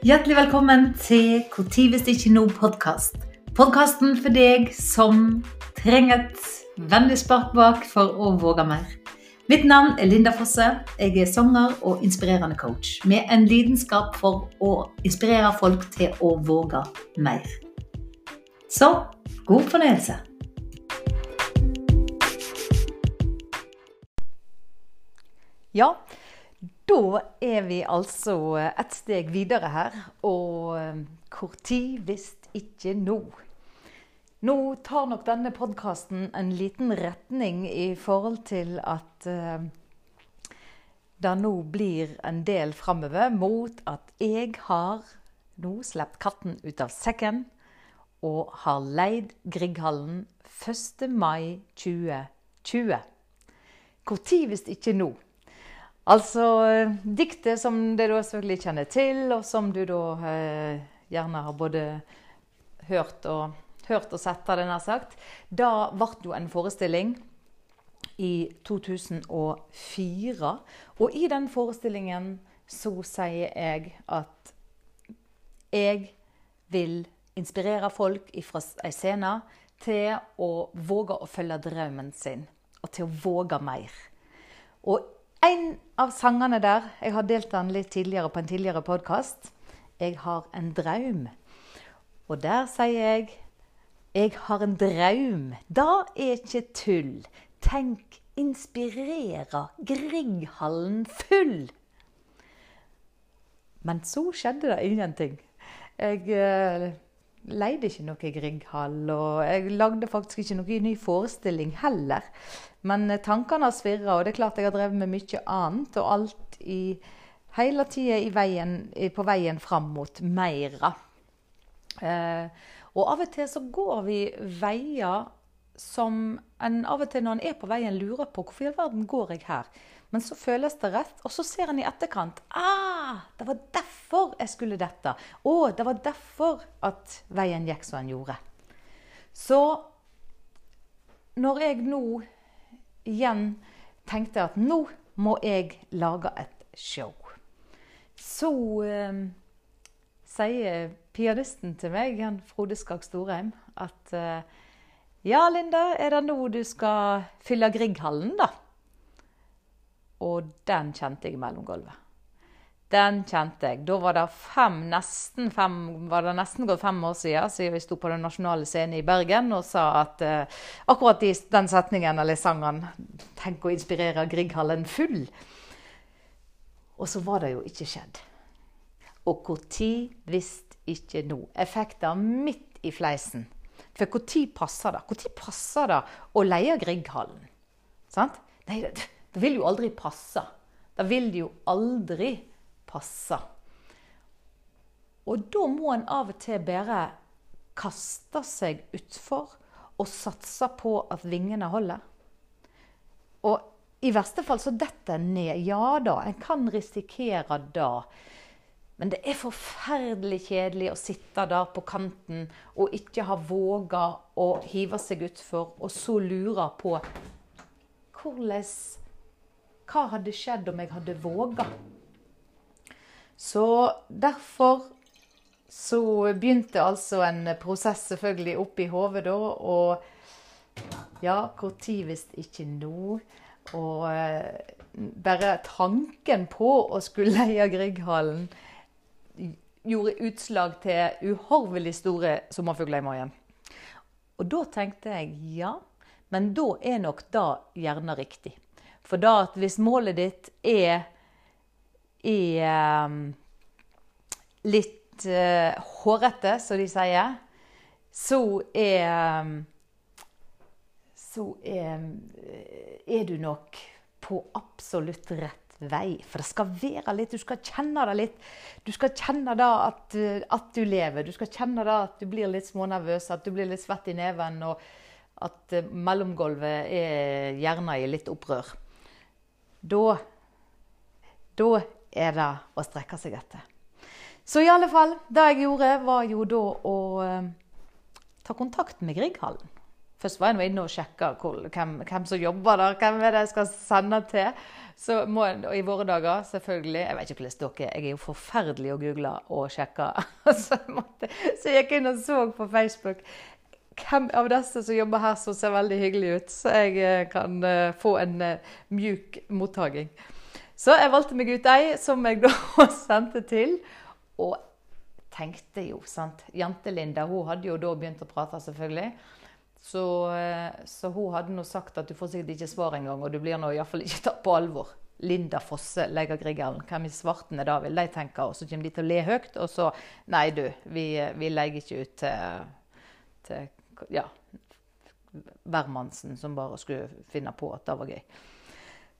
Hjertelig velkommen til Hvor tid hvis ikke nå-podkast. Podkasten for deg som trenger et vennlig spark bak for å våge mer. Mitt navn er Linda Fosse. Jeg er sanger og inspirerende coach med en lidenskap for å inspirere folk til å våge mer. Så god fornøyelse. Ja, da er vi altså et steg videre her. Og hvor tid hvis ikke nå? Nå tar nok denne podkasten en liten retning i forhold til at uh, det nå blir en del framover mot at jeg har nå sluppet katten ut av sekken og har leid Grieghallen 1. mai 2020. Når hvis ikke nå? Altså diktet som dere selvfølgelig kjenner til, og som du da eh, gjerne har både hørt og, hørt og sett, har jeg sagt. Da ble jo en forestilling i 2004. Og i den forestillingen så sier jeg at jeg vil inspirere folk fra ei scene til å våge å følge drømmen sin, og til å våge mer. Og en av sangene der Jeg har delt den litt tidligere på en tidligere podkast. 'Jeg har en draum'. Og der sier jeg 'Jeg har en draum'. Da er ikke tull. Tenk, inspirere. Grieghallen full. Men så skjedde det ingenting. Jeg eh, leide ikke noe Grieghall, og jeg lagde faktisk ikke noen ny forestilling heller. Men eh, tankene har svirra, og det er klart jeg har drevet med mye annet. Og alt i, hele tida på veien fram mot meira. Eh, og av og til så går vi veier som en av og til når en er på veien, lurer på hvorfor i all verden går jeg her. Men så føles det rett, og så ser en i etterkant ah, det var derfor jeg skulle dette. Å, det var derfor at veien gikk som den gjorde. Så når jeg nå igjen tenkte at nå må jeg lage et show. Så eh, sier pianisten til meg, han Frode Skag Storheim, at eh, ja, Linda, er det nå du skal fylle Grieghallen, da? Og den kjente jeg mellom mellomgulvet. Den kjente jeg. Da var det fem, nesten fem, var det nesten gått fem år siden siden vi sto på den nasjonale scenen i Bergen og sa at eh, akkurat i den setningen eller sangen 'Tenk å inspirere Grieghallen full'. Og så var det jo ikke skjedd. Og når visste ikke nå? Effekter midt i fleisen. For når passer det? Når passer det å leie Grieghallen? Sant? Nei, det, det vil jo aldri passe. Det vil jo aldri passe passe. Og da må en av og til bare kaste seg utfor og satse på at vingene holder. Og i verste fall så detter en ned. Ja da, en kan risikere det. Men det er forferdelig kjedelig å sitte der på kanten og ikke ha våga å hive seg utfor, og så lure på hvordan Hva hadde skjedd om jeg hadde våga? Så derfor så begynte altså en prosess selvfølgelig opp i hodet da. Og ja, når hvis ikke nå? Og eh, bare tanken på å skulle leie Grieghallen gjorde utslag til uhorvelig store sommerfugler i magen. Og da tenkte jeg ja, men da er nok det gjerne riktig. For da at hvis målet ditt er er um, litt uh, hårete, som de sier, så er um, Så er, er du nok på absolutt rett vei. For det skal være litt, du skal kjenne det litt. Du skal kjenne da at, at, du lever. Du skal kjenne da at du blir litt smånervøs, at du blir litt svett i neven, og at mellomgulvet er gjerne i litt opprør. Da, da er det å strekke seg etter. Så i alle fall, det jeg gjorde, var jo da å eh, ta kontakt med Grieghallen. Først var jeg inne og sjekka hvem, hvem, som jobber der, hvem er det jeg skal sende til. Så må, og I våre dager, selvfølgelig Jeg vet ikke hvordan dere er. Jeg er jo forferdelig å google og sjekke. Så, måtte, så jeg gikk inn og så på Facebook hvem av disse som jobber her, som ser veldig hyggelig ut, så jeg eh, kan uh, få en mjuk mottaking. Så jeg valgte meg ut ei som jeg da sendte til. Og tenkte jo, sant Jente-Linda hun hadde jo da begynt å prate, selvfølgelig. Så, uh, så hun hadde nå sagt at du får sikkert ikke svar engang, og du blir nå iallfall ikke tatt på alvor. Linda Fosse legger Grieghallen. Hvem i svartene da vil de tenke? Og så kommer de til å le høyt, og så Nei, du, vi, vi legger ikke ut til, til ja, hvermannsen som bare skulle finne på at det var gøy.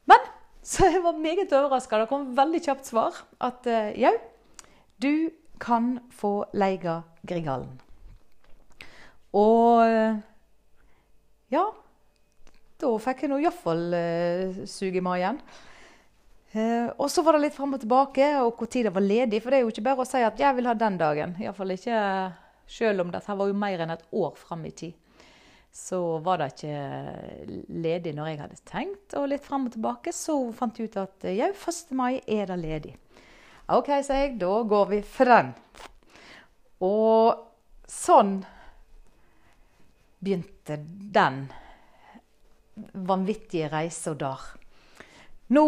Men så jeg var meget overraska. Det kom veldig kjapt svar at uh, jau, du kan få leie Grieghallen. Og uh, ja, da fikk jeg nå iallfall uh, sug i magen. Uh, og så var det litt fram og tilbake, og når det var ledig. For det er jo ikke bare å si at 'jeg vil ha den dagen'. Iallfall ikke selv om dette var jo mer enn et år fram i tid. Så var det ikke ledig når jeg hadde tenkt, og litt fram og tilbake så fant jeg ut at jau, 1. mai er det ledig. OK, sa jeg, da går vi for den. Og sånn begynte den vanvittige reisa der. Nå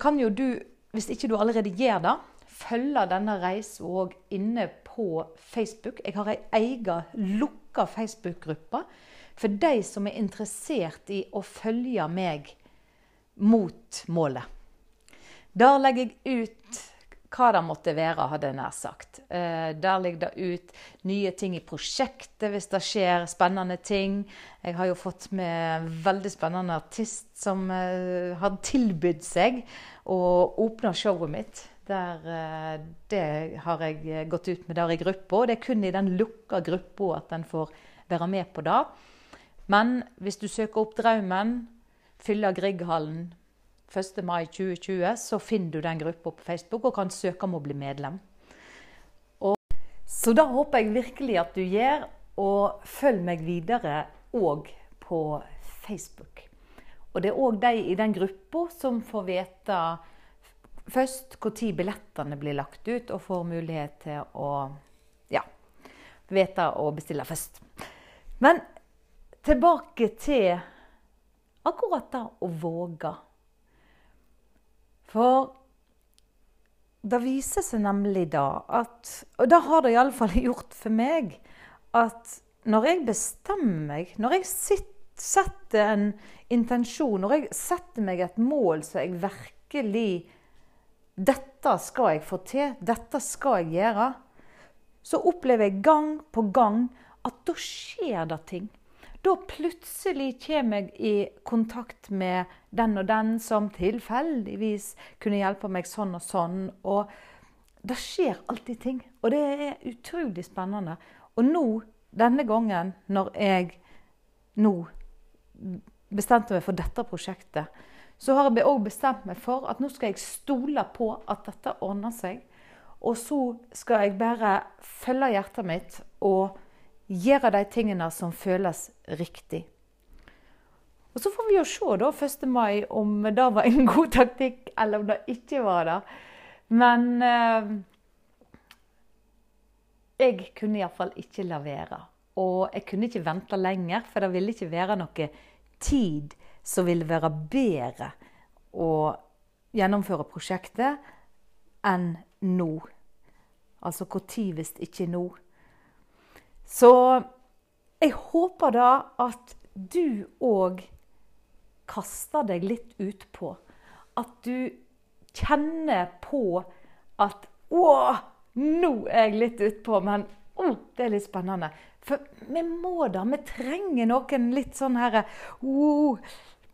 kan jo du, hvis ikke du allerede gjør det, følge denne reisa òg inne på Facebook. Jeg har ei egen lukka Facebook-gruppe for de som er interessert i å følge meg mot målet. Der legger jeg ut hva det måtte være, hadde jeg nær sagt. Eh, der ligger det ut nye ting i prosjektet hvis det skjer spennende ting. Jeg har jo fått med veldig spennende artist som uh, har tilbudt seg å åpne showet mitt. Der, eh, det har jeg gått ut med der i gruppa. Og det er kun i den lukka gruppa at en får være med på det. Men hvis du søker opp Draumen, fyller Grieghallen 1. mai 2020, så finner du den gruppa på Facebook og kan søke om å bli medlem. Og, så da håper jeg virkelig at du gjør, og følg meg videre òg på Facebook. Og det er òg de i den gruppa som får vite først når billettene blir lagt ut, og får mulighet til å ja, vite å bestille først. Men tilbake til akkurat det å våge. For det viser seg nemlig da at Og det har det iallfall gjort for meg. At når jeg bestemmer meg, når jeg sitter, setter en intensjon, når jeg setter meg et mål som jeg virkelig dette skal jeg få til. Dette skal jeg gjøre. Så opplever jeg gang på gang at da skjer det ting. Da plutselig kommer jeg i kontakt med den og den som tilfeldigvis kunne hjelpe meg sånn og sånn. Og det skjer alltid ting. Og det er utrolig spennende. Og nå, denne gangen, når jeg nå bestemte meg for dette prosjektet, så har jeg òg bestemt meg for at nå skal jeg stole på at dette ordner seg. Og så skal jeg bare følge hjertet mitt og gjøre de tingene som føles riktig. Og Så får vi jo se da 1. mai om det var en god taktikk, eller om det ikke var det. Men eh, jeg kunne iallfall ikke la være. Og jeg kunne ikke vente lenger, for det ville ikke være noe tid som ville være bedre å gjennomføre prosjektet enn nå. Altså når hvis ikke nå. Så jeg håper da at du òg kaster deg litt utpå. At du kjenner på at Å, nå er jeg litt utpå, men å, det er litt spennende. For vi må da. Vi trenger noen litt sånn her oh,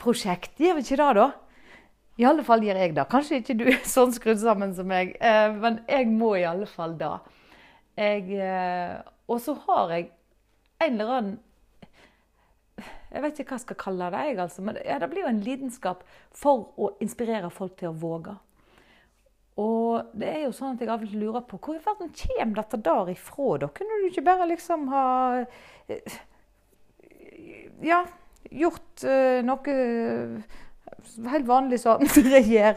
prosjekt. Gjør vi ikke det, da? I alle fall gjør jeg det. Kanskje ikke du er sånn skrudd sammen som meg, eh, men jeg må i alle fall det. Eh, og så har jeg en eller annen Jeg vet ikke hva jeg skal kalle det, jeg, altså, men ja, det blir jo en lidenskap for å inspirere folk til å våge. Og det er jo sånn at jeg av og til lurer på hvor i verden kommer dette der ifra? Da kunne du ikke bare liksom ha ja, gjort uh, noe helt vanlig sånn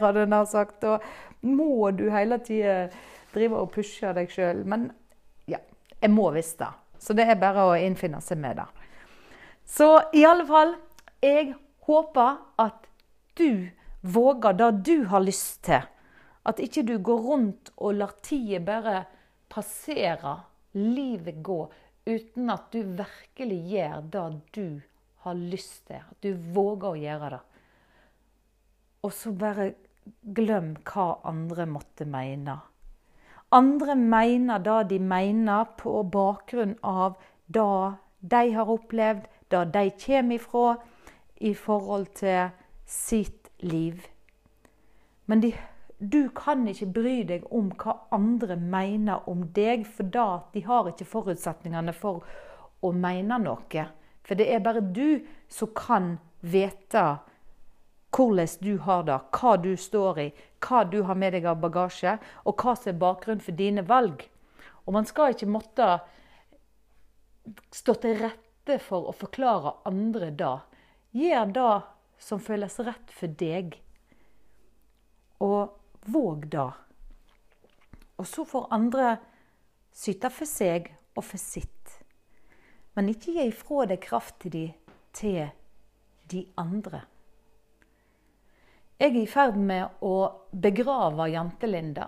hadde jeg nær sagt. Og må du hele tida drive og pushe deg sjøl? Jeg må visst det. Så det er bare å innfinne seg med det. Så i alle fall, jeg håper at du våger det du har lyst til. At ikke du går rundt og lar tida bare passere, livet gå, uten at du virkelig gjør det du har lyst til. At du våger å gjøre det. Og så bare glem hva andre måtte mene. Andre mener det de mener på bakgrunn av det de har opplevd, det de kommer ifra i forhold til sitt liv. Men de, du kan ikke bry deg om hva andre mener om deg, for da de har ikke forutsetningene for å mene noe. For det er bare du som kan vite hvordan du har det, hva du står i, hva du har med deg av bagasje, og hva som er bakgrunnen for dine valg. Og man skal ikke måtte stå til rette for å forklare andre det. Gjør det som føles rett for deg, og våg det. Og så får andre syte for seg og for sitt. Men ikke gi ifra deg kraft til de til de andre. Jeg er i ferd med å begrave Jante-Linda.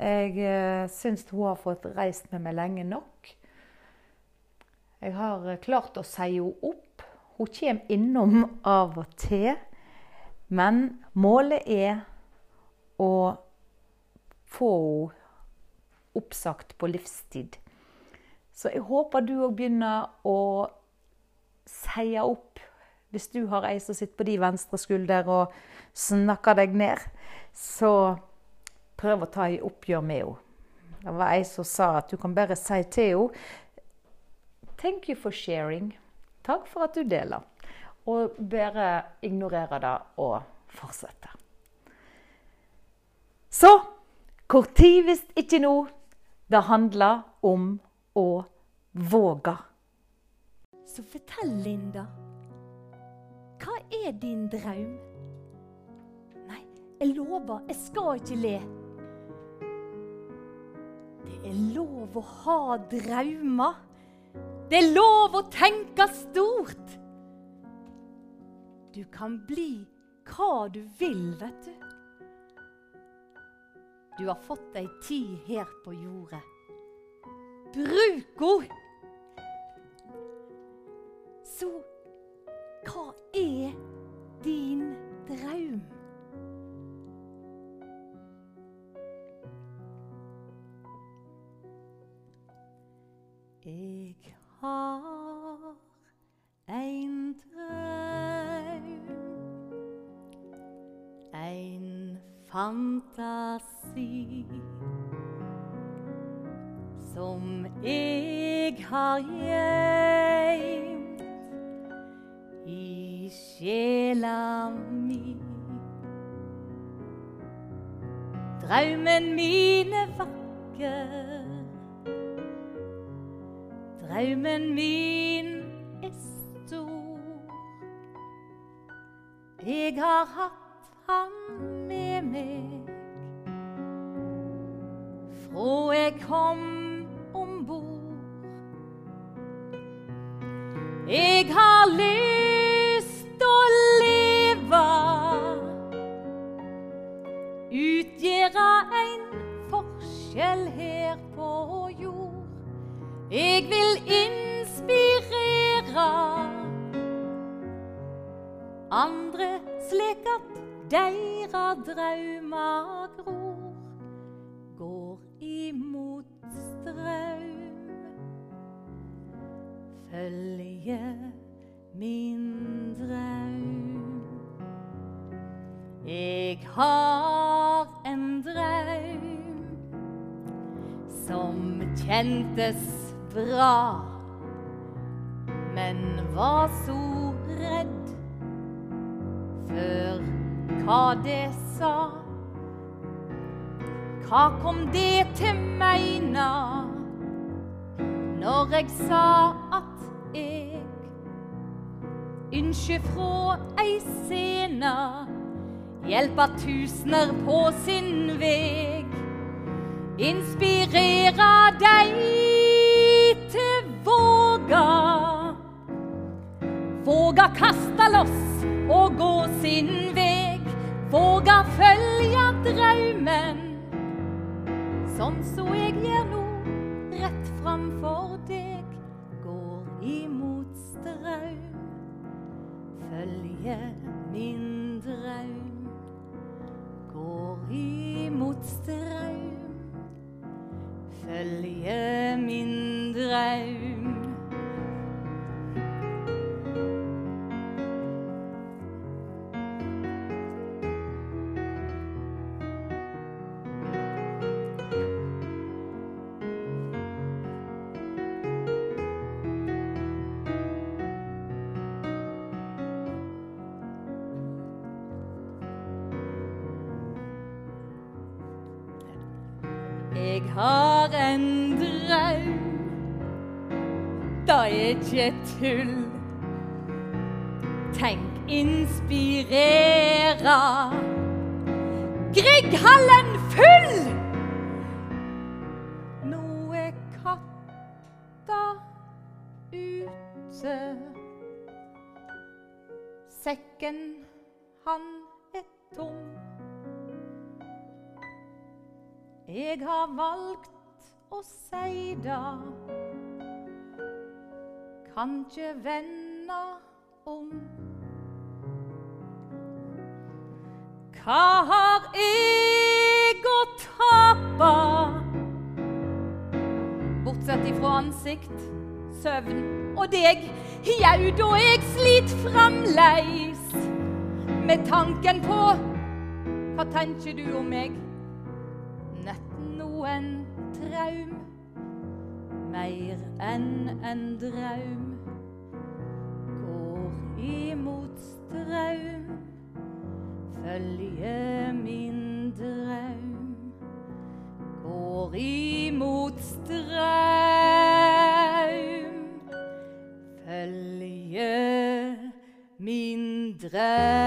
Jeg eh, syns hun har fått reist med meg lenge nok. Jeg har eh, klart å si henne opp. Hun kommer innom av og til. Men målet er å få henne oppsagt på livstid. Så jeg håper du òg begynner å si opp hvis du har ei som sitter på de venstre skulder og snakker deg ned, så prøv å ta i oppgjør med henne. Det var ei som sa at du kan bare si til henne Thank you for sharing. Takk for at du deler. Og bare ignorere det og fortsette. Så hvor tid hvis ikke nå? Det handler om å våge. Så fortell, Linda. Er din drøm? Nei, jeg lover, jeg skal ikke le. Det er lov å ha drømmer. Det er lov å tenke stort. Du kan bli hva du vil, vet du. Du har fått ei tid her på jordet. Bruk henne! Som jeg har gjemt sjela mi. Draumen min er vakker. Draumen min er stor. Jeg har hatt han med meg fra jeg kom Jeg har lyst å leve. Utgjøre en forskjell her på jord. Jeg vil inspirere andre slik at deira drømmer min drøm. Jeg har en drøm som kjentes bra, men var så redd for hva det sa. Hva kom det til meina når jeg sa at jeg Ynskje fra ei scene hjelpa tusener på sin veg. Inspirera dei til våga. Våga kasta loss og gå sin veg. Våga følge drømmen, sånn så eg gjør nå, rett framfor deg. Går imot straum, følge min draum. Går imot straum, følge min er ikke tull. Tenk inspirere. Grieghallen full! Nå er katta ute. Sekken, han er tom. Jeg har valgt å si det. Kan ikke vende om. Hva har jeg å tape? Bortsett ifra ansikt, søvn og deg. Jau, da jeg slit fremleis med tanken på Hva tenker du om meg? nett noen traum, mer enn en draum. Går imot straum, følge min draum. Går imot straum, følge min draum.